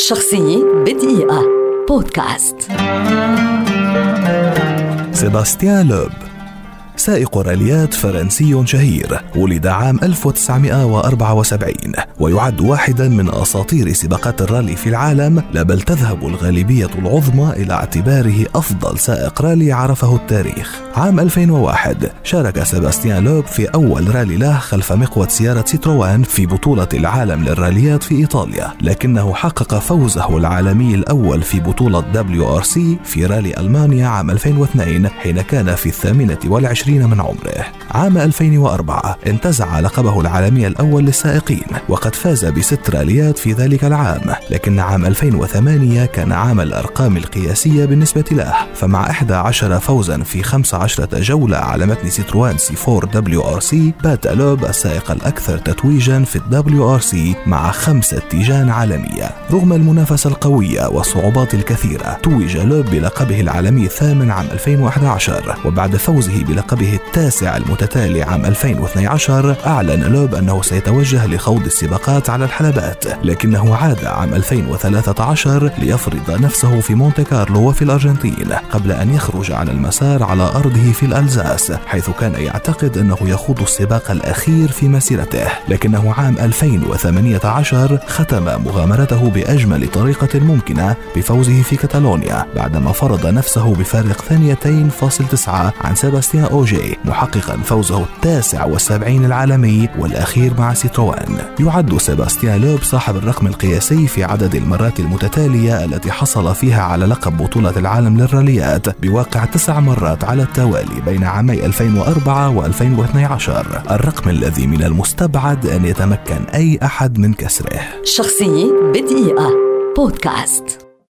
شخصية بدقيقة. بودكاست. سيباستيان لوب. سائق راليات فرنسي شهير ولد عام 1974 ويعد واحدا من أساطير سباقات الرالي في العالم لا بل تذهب الغالبية العظمى إلى اعتباره أفضل سائق رالي عرفه التاريخ. عام 2001 شارك سيباستيان لوب في أول رالي له خلف مقود سيارة سيتروان في بطولة العالم للراليات في إيطاليا لكنه حقق فوزه العالمي الأول في RC في رالي ألمانيا عام 2002 حين كان في الثامنة والعشرين من عمره. عام 2004 انتزع لقبه العالمي الأول للسائقين وقد فاز بست راليات في ذلك العام. لكن عام 2008 كان عام الأرقام القياسية بالنسبة له. فمع 11 فوزا في 15 جولة على متن سيتروان سي 4 دبليو آر سي بات لوب السائق الأكثر تتويجا في ال WRC مع خمسة تيجان عالمية. رغم المنافسة القوية والصعوبات الكثيرة توج لوب بلقبه العالمي الثامن عام 2011 وبعد فوزه بلقبه التاسع المتتالي عام 2012 أعلن لوب أنه سيتوجه لخوض السباقات على الحلبات لكنه عاد عام 2013 ليفرض نفسه في مونتي كارلو وفي الأرجنتين قبل أن يخرج على المسار على أرضه في الألزاس حيث كان يعتقد أنه يخوض السباق الأخير في مسيرته لكنه عام 2018 ختم مغامرته بأجمل طريقة ممكنة بفوزه في كتالونيا بعدما فرض نفسه بفارق ثانيتين فاصل تسعة عن سيباستيان أوجي محققا فوزه التاسع والسبعين العالمي والأخير مع سيتروان. يعد سيباستيان لوب صاحب الرقم القياسي في عدد المرات المتتالية التي حصل فيها على لقب بطولة العالم للراليات بواقع تسع مرات على التوالي بين عامي 2004 و2012 الرقم الذي من المستبعد أن يتمكن أي أحد من كسره. شخصية بدقيقة. بودكاست.